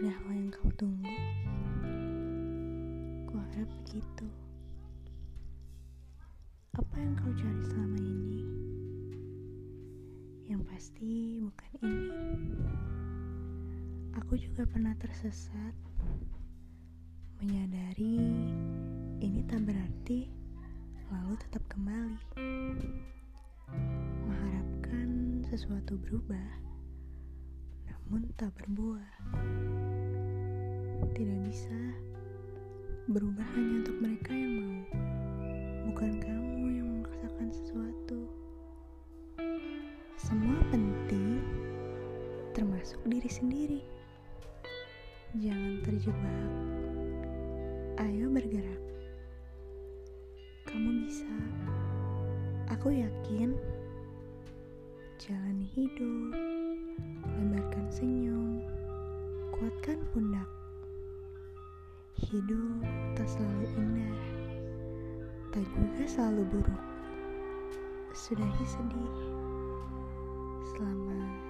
Ada hal yang kau tunggu? Kuharap begitu. Apa yang kau cari selama ini? Yang pasti bukan ini. Aku juga pernah tersesat, menyadari ini tak berarti lalu tetap kembali. Mengharapkan sesuatu berubah, namun tak berbuah. Tidak bisa berubah hanya untuk mereka yang mau, bukan kamu yang memaksakan sesuatu. Semua penting, termasuk diri sendiri. Jangan terjebak. Ayo bergerak. Kamu bisa. Aku yakin. Jalani hidup, lebarkan senyum, kuatkan pundak hidup tak selalu indah, tak juga selalu buruk. Sudahi sedih. selama.